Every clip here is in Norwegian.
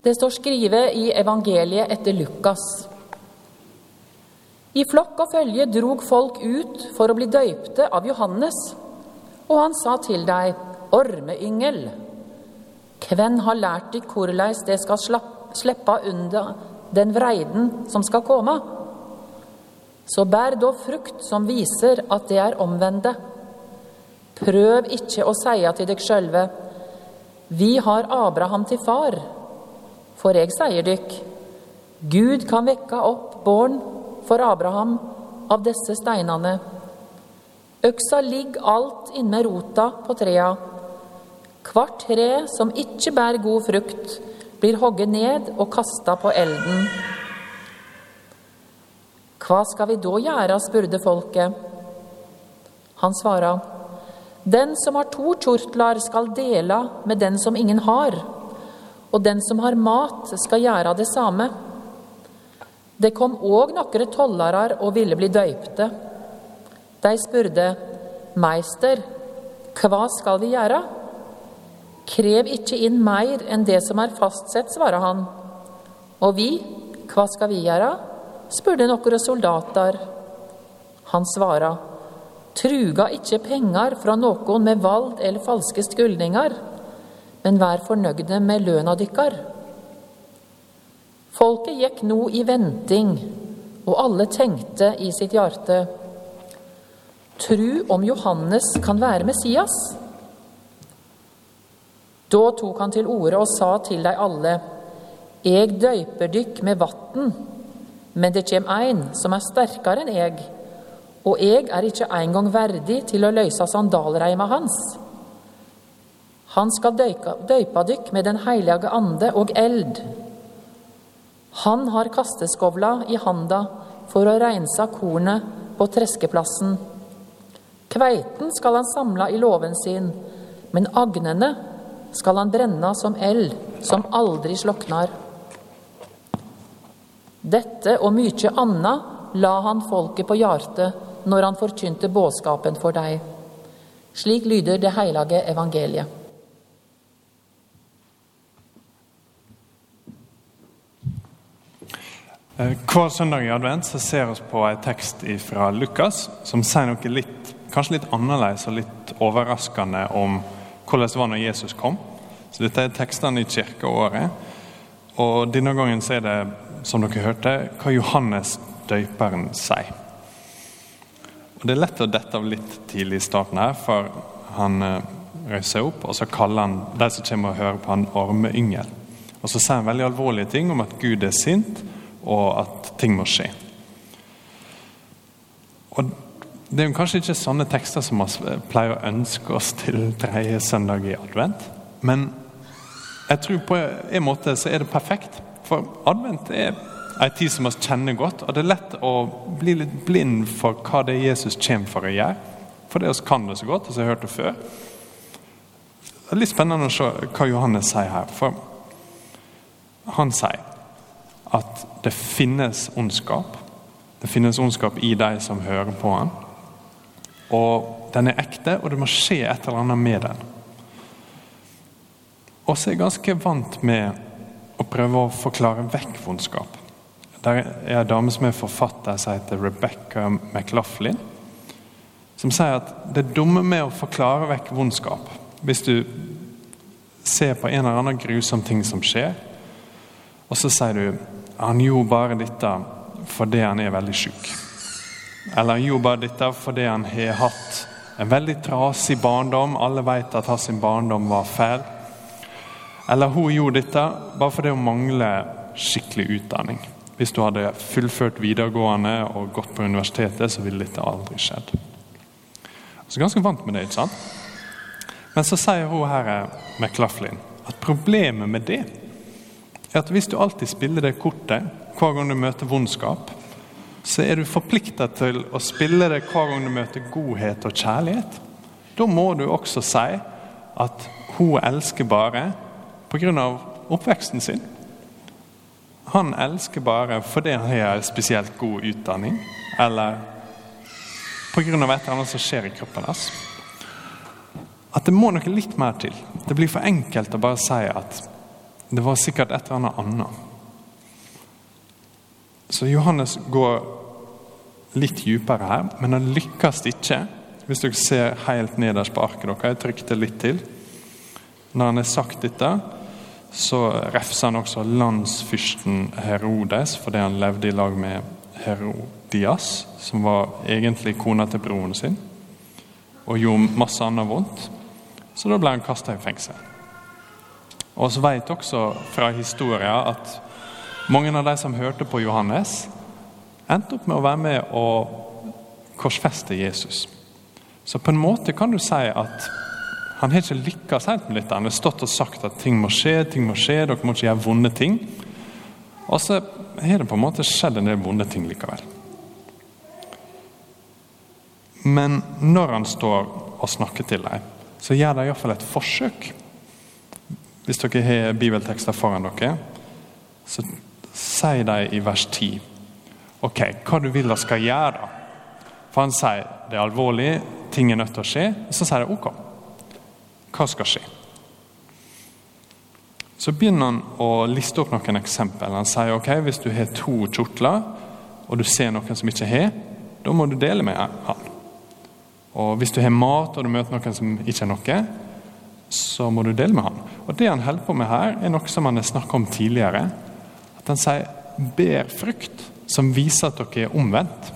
Det står skrevet i evangeliet etter Lukas. I flokk og følge drog folk ut for å bli døypte av Johannes, og han sa til deg, ormeyngel, hvem har lært deg korleis det skal slippe under den vreiden som skal komme? Så bær da frukt som viser at det er omvendte. Prøv ikke å seie til deg sjølve, vi har Abraham til far. For jeg seier dykk, Gud kan vekke opp born for Abraham av disse steinene. Øksa ligger alt inne rota på trea. Kvart tre som ikke bærer god frukt, blir hogget ned og kasta på elden. Hva skal vi da gjøre, spurte folket. Han svara, Den som har to kjortler, skal dele med den som ingen har og den som har mat, skal gjøre det samme. Det kom òg nokre tollarar og ville bli døypte. De spurte, Meister, hva skal vi gjøre? Krev ikke inn mer enn det som er fastsett, svarer han. Og vi, hva skal vi gjøre? spurte nokre soldater. Han svarer, truga ikke penger fra noen med vald eller falske skyldninger men vær fornøgde med løna dykkar. Folket gikk nå i venting, og alle tenkte i sitt hjerte Tru om Johannes kan være Messias? Da tok han til orde og sa til dei alle, Eg døyper dykk med vatn, men det kjem ein som er sterkare enn eg, og eg er ikke engang verdig til å løysa sandalreima hans. Han skal døypa dykk med Den hellige ande og eld. Han har kasteskovla i handa for å reinsa kornet på treskeplassen. Kveiten skal han samla i låven sin, men agnene skal han brenna som eld som aldri sloknar. Dette og mykje anna la han folket på hjartet når han forkynte budskapen for deg. Slik lyder det heilage evangeliet. Hver søndag i advent så ser vi på en tekst fra Lukas som sier noe litt, kanskje litt annerledes og litt overraskende om hvordan det var når Jesus kom. Så Dette er tekstene i kirkeåret. Og denne gangen så er det, som dere hørte, hva Johannes døyperen sier. Og Det er lett å dette av litt tidlig i starten her, for han eh, reiser seg opp og så kaller han de som kommer og hører på, han ormeyngel. Og så sier han veldig alvorlige ting om at Gud er sint og at ting må skje. Og Det er jo kanskje ikke sånne tekster som vi pleier å ønske oss til tredje søndag i advent. Men jeg tror på en måte så er det perfekt. For advent er en tid som vi kjenner godt. Og det er lett å bli litt blind for hva det er Jesus kommer for å gjøre. For det vi kan det så godt, og så har jeg hørt det før. Det er litt spennende å se hva Johannes sier her. For han sier at det finnes ondskap. Det finnes ondskap i de som hører på han. Og den er ekte, og det må skje et eller annet med den. Og så er jeg ganske vant med å prøve å forklare vekk vondskap. Der er en dame som er forfatter, som heter Rebecca McLaughlin, som sier at det dumme med å forklare vekk vondskap Hvis du ser på en eller annen grusom ting som skjer, og så sier du han gjorde bare dette fordi han er veldig syk. Eller han gjorde bare dette fordi han har hatt en veldig trasig barndom. Alle vet at hans barndom var fæl. Eller hun gjorde dette bare fordi hun mangler skikkelig utdanning. Hvis du hadde fullført videregående og gått på universitetet, så ville dette aldri skjedd. Så ganske vant med det, ikke sant? Men så sier hun her, McLaughlin, at problemet med det er at hvis du alltid spiller det kortet hver gang du møter vondskap, så er du forplikta til å spille det hver gang du møter godhet og kjærlighet. Da må du også si at hun elsker bare pga. oppveksten sin. Han elsker bare fordi han har spesielt god utdanning, eller pga. et eller annet som skjer i kroppen hans. At det må noe litt mer til. Det blir for enkelt å bare si at det var sikkert et eller annet annet. Så Johannes går litt dypere her, men han lykkes ikke. Hvis dere ser helt nederst på arket deres, jeg trykte litt til. Når han har sagt dette, så refser han også landsfyrsten Herodes fordi han levde i lag med Herodias, som var egentlig kona til broren sin, og gjorde masse annet vondt. Så da ble han kasta i fengsel. Og så vet også fra historien at mange av de som hørte på Johannes, endte opp med å være med og korsfeste Jesus. Så på en måte kan du si at han har ikke lykkes helt med dette. Han har stått og sagt at ting må skje, ting må skje, dere må ikke gjøre vonde ting. Og så har det på en måte skjedd en del vonde ting likevel. Men når han står og snakker til dem, så gjør de iallfall et forsøk. Hvis dere har bibeltekster foran dere, så sier de i vers 10 ok, hva du vil de skal gjøre. For han sier det er alvorlig, ting er nødt til å skje. Så sier de ok, hva skal skje? Så begynner han å liste opp noen eksempel. Han sier ok, hvis du har to kjortler, og du ser noen som ikke har, da må du dele med han. Og hvis du har mat og du møter noen som ikke har noe, så må du dele med han. Og Det han holder på med her, er noe som han har snakket om tidligere. At han sier 'ber frukt', som viser at dere er omvendt.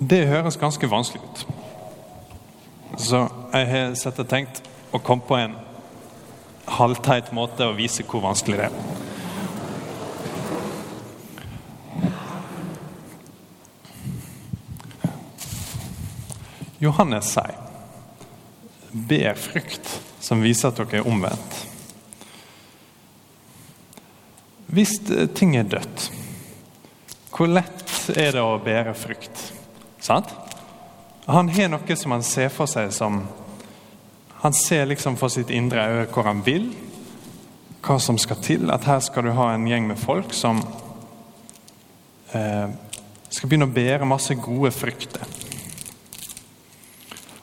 Det høres ganske vanskelig ut. Så jeg har sett og tenkt å komme på en halvteit måte å vise hvor vanskelig det er. Johannes sier ber frukt som viser at dere er omvendt. Hvis ting er dødt, hvor lett er det å bære frukt? Sant? Han har noe som han ser for seg som Han ser liksom for sitt indre øye hvor han vil, hva som skal til. At her skal du ha en gjeng med folk som eh, skal begynne å bære masse gode frukter.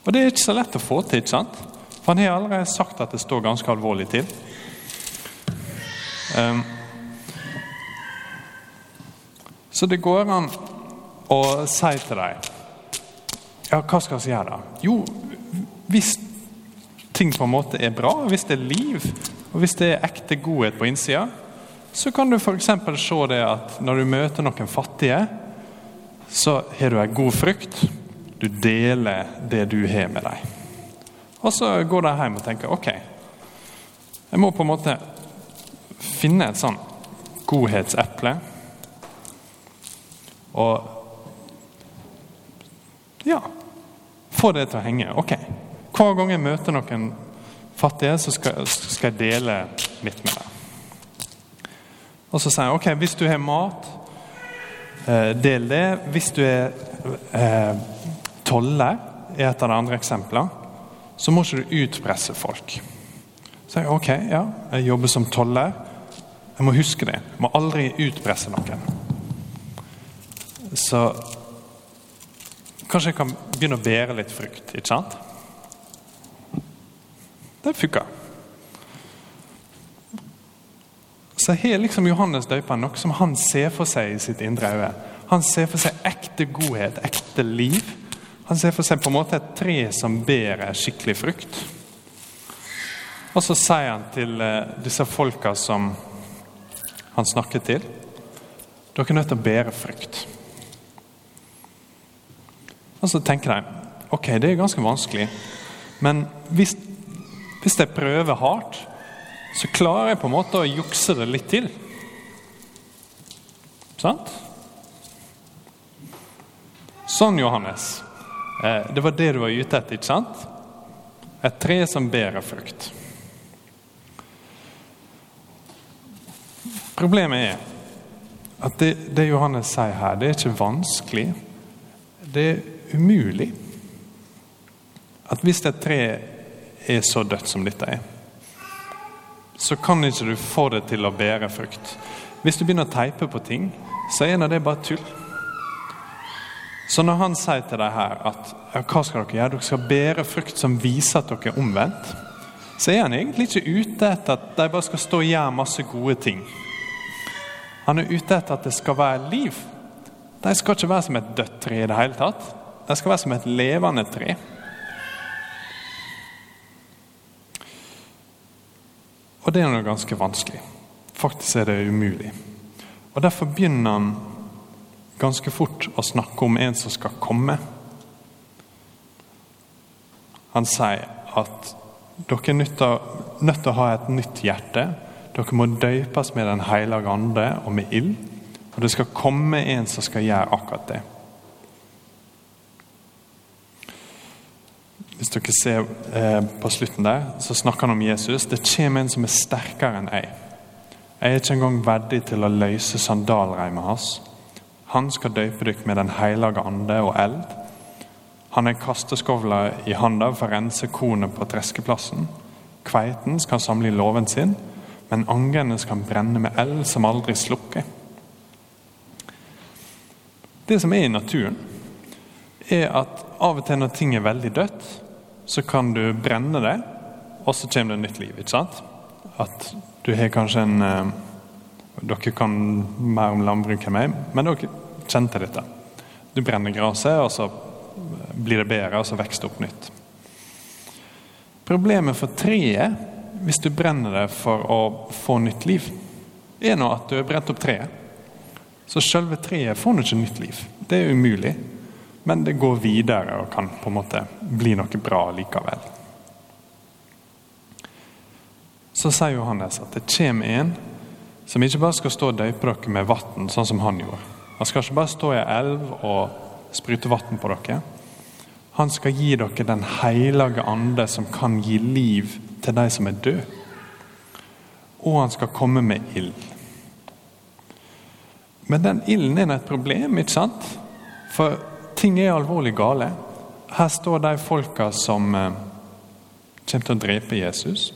Og det er ikke så lett å få til, ikke sant? For han har allerede sagt at det står ganske alvorlig til. Um, så det går an å si til dem Ja, hva skal vi gjøre da? Jo, hvis ting på en måte er bra, hvis det er liv, og hvis det er ekte godhet på innsida, så kan du f.eks. se det at når du møter noen fattige, så har du en god frukt. Du deler det du har med deg. Og så går de hjem og tenker ok, jeg må på en måte finne et sånn godhetseple. Og ja få det til å henge. Ok, hver gang jeg møter noen fattige, så skal, skal jeg dele mitt med deg. Og så sier jeg ok, hvis du har mat, eh, del det. Hvis du er eh, toller er et av de andre eksemplene, så må ikke du utpresse folk. Så jeg, ok, ja, jeg jobber som toller. Jeg må huske det. Jeg må aldri utpresse noen. Så kanskje jeg kan begynne å bære litt frukt, ikke sant? Det funka. Så har liksom Johannes døperen noe som han ser for seg i sitt indre øye. Han ser for seg ekte godhet, ekte liv. Han ser for seg på en måte et tre som bærer skikkelig frukt. Og så sier han til eh, disse folka som han snakket til Dere er nødt til å bære frukt. Og så tenker de ok, det er ganske vanskelig, men hvis, hvis jeg prøver hardt, så klarer jeg på en måte å jukse det litt til. Sant? Sånn, Johannes. Eh, det var det du var ute etter, ikke sant? Et tre som bærer frukt. Problemet er at det, det, Johannes sier her, det er ikke vanskelig. Det er umulig. At hvis et tre er så dødt som dette er, så kan ikke du få det til å bære frukt. Hvis du begynner å teipe på ting, så er det bare tull. Så når han sier til deg her at hva skal dere gjøre? Dere skal bære frukt som viser at dere er omvendt. Så er han egentlig ikke ute etter at de bare skal stå og gjøre masse gode ting. Han er ute etter at det skal være liv. De skal ikke være som et dødt tre i det hele tatt. De skal være som et levende tre. Og det er noe ganske vanskelig. Faktisk er det umulig. Og Derfor begynner han ganske fort å snakke om en som skal komme. Han sier at dere er nødt til å ha et nytt hjerte. Dere må døpes med Den hellige ande og med ild. Og det skal komme en som skal gjøre akkurat det. Hvis dere ser eh, på slutten der, så snakker han om Jesus. Det kommer en som er sterkere enn jeg. Jeg er ikke engang verdig til å løse sandalreimet hans. Han skal døype dere med Den hellige ande og eld. Han er kasteskovla i handa for å rense kornet på treskeplassen. Kveiten skal samle i låven sin, men angene skal brenne med eld som aldri slukker. Det som er i naturen, er at av og til når ting er veldig dødt, så kan du brenne det, og så kommer det nytt liv. ikke sant? At du har kanskje en eh, Dere kan mer om landbruk enn meg, men dere kjente dette. Du brenner gresset, og så blir det bedre, og så vokser det opp nytt. Problemet for treet, hvis du brenner det for å få nytt liv, er nå at du har brent opp treet. Så selve treet får nå ikke nytt liv. Det er umulig. Men det går videre og kan på en måte bli noe bra likevel. Så sier Johannes at det kommer en som ikke bare skal stå og døype dere med vann, sånn som han gjorde. Han skal ikke bare stå i elv og sprute vann på dere. Han skal gi dere Den hellige ande, som kan gi liv til de som er døde. Og han skal komme med ild. Men den ilden er et problem, ikke sant? For ting er alvorlig gale. Her står de folka som eh, kommer til å drepe Jesus.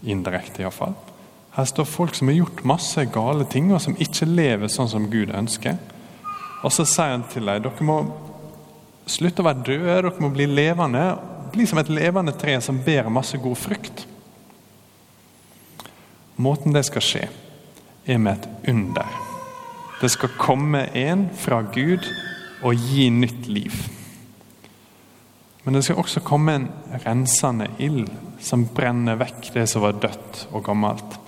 Indirekte, iallfall. Her står folk som har gjort masse gale ting, og som ikke lever sånn som Gud ønsker. Og så sier han til dem dere må slutte å være døde, dere må bli levende. Bli som et levende tre som bærer masse god frukt. Måten det skal skje, er med et under. Det skal komme en fra Gud og gi nytt liv. Men det skal også komme en rensende ild som brenner vekk det som var dødt og gammelt.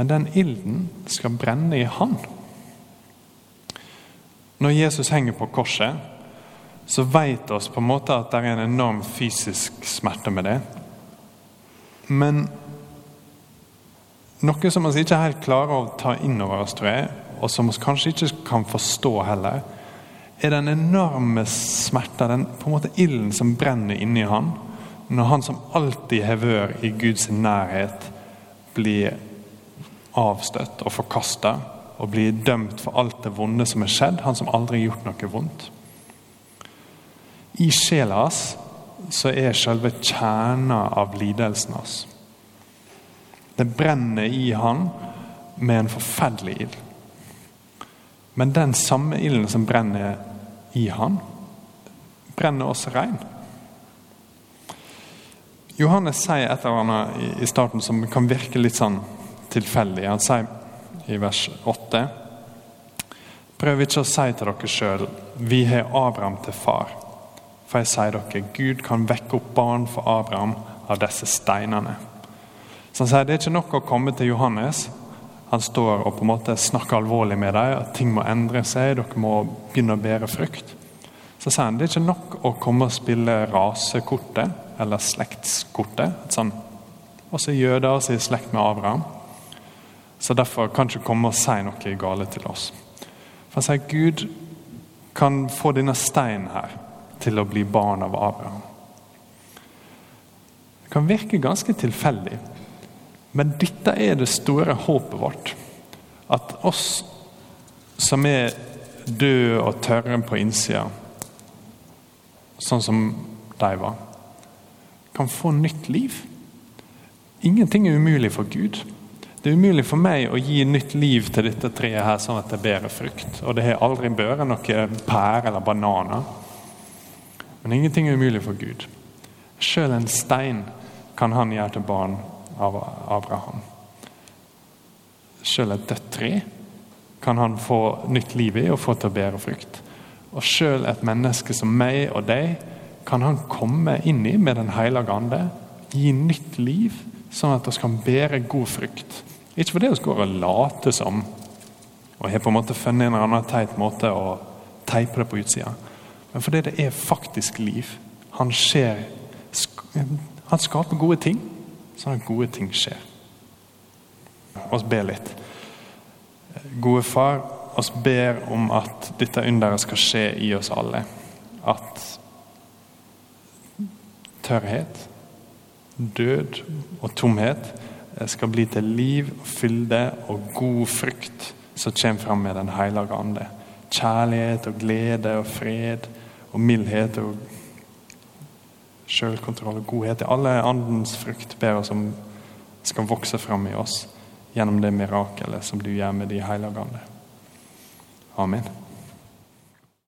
Men den ilden skal brenne i Han. Når Jesus henger på korset, så vet oss på en måte at det er en enorm fysisk smerte med det. Men noe som vi ikke helt klarer å ta inn over oss, tror jeg, og som vi kanskje ikke kan forstå heller, er den enorme smerta, den på en måte ilden som brenner inni han, når han som alltid har vært i Guds nærhet, blir avstøtt og forkasta og blir dømt for alt det vonde som er skjedd, han som aldri har gjort noe vondt. I sjela hans så er selve kjerna av lidelsen hans. Det brenner i han med en forferdelig ild. Men den samme ilden som brenner i han, brenner også rein. Johannes sier et eller annet i starten som kan virke litt sånn tilfeldig. Han sier i vers 8.: Prøv ikke å si til dere sjøl 'Vi har Abraham til far'. For jeg sier dere, Gud kan vekke opp barn for Abraham av disse steinene. Så han sier Det er ikke nok å komme til Johannes han står og på en måte snakker alvorlig med dem, at ting må endre seg, dere må begynne å bære frukt. Så sier han det er ikke nok å komme og spille rasekortet eller slektskortet. Sånn, også jøder som er i slekt med Abraham. Så derfor kan ikke komme og si noe gale til oss. For han sier Gud kan få denne steinen her til å bli barn av Abraham. Det kan virke ganske tilfeldig. Men dette er det store håpet vårt. At oss som er døde og tørre på innsida, sånn som de var, kan få nytt liv. Ingenting er umulig for Gud. Det er umulig for meg å gi nytt liv til dette treet her sånn at det bærer frukt. Og det har aldri båret noe pære eller bananer. Men ingenting er umulig for Gud. Sjøl en stein kan han gjøre til barn av Abraham. Sjøl et dødt tre kan han få nytt liv i og få til å bære frukt. Og sjøl et menneske som meg og deg kan han komme inn i med Den hellige ande, gi nytt liv, sånn at vi kan bære god frukt. Ikke fordi vi går og later som og har på en måte funnet en eller annen teit måte å teipe det på utsida, men fordi det er faktisk liv. Han skjer Han skaper gode ting, sånn at gode ting skjer. Vi ber litt. Gode far, oss ber om at dette underet skal skje i oss alle. At tørrhet, død og tomhet skal bli til liv, fylde og god frukt som kommer fram med Den hellige ande. Kjærlighet og glede og fred og mildhet og selvkontroll og godhet. Alle andens frukt ber oss om skal vokse fram i oss gjennom det mirakelet som du gjør med De hellige ande. Amen.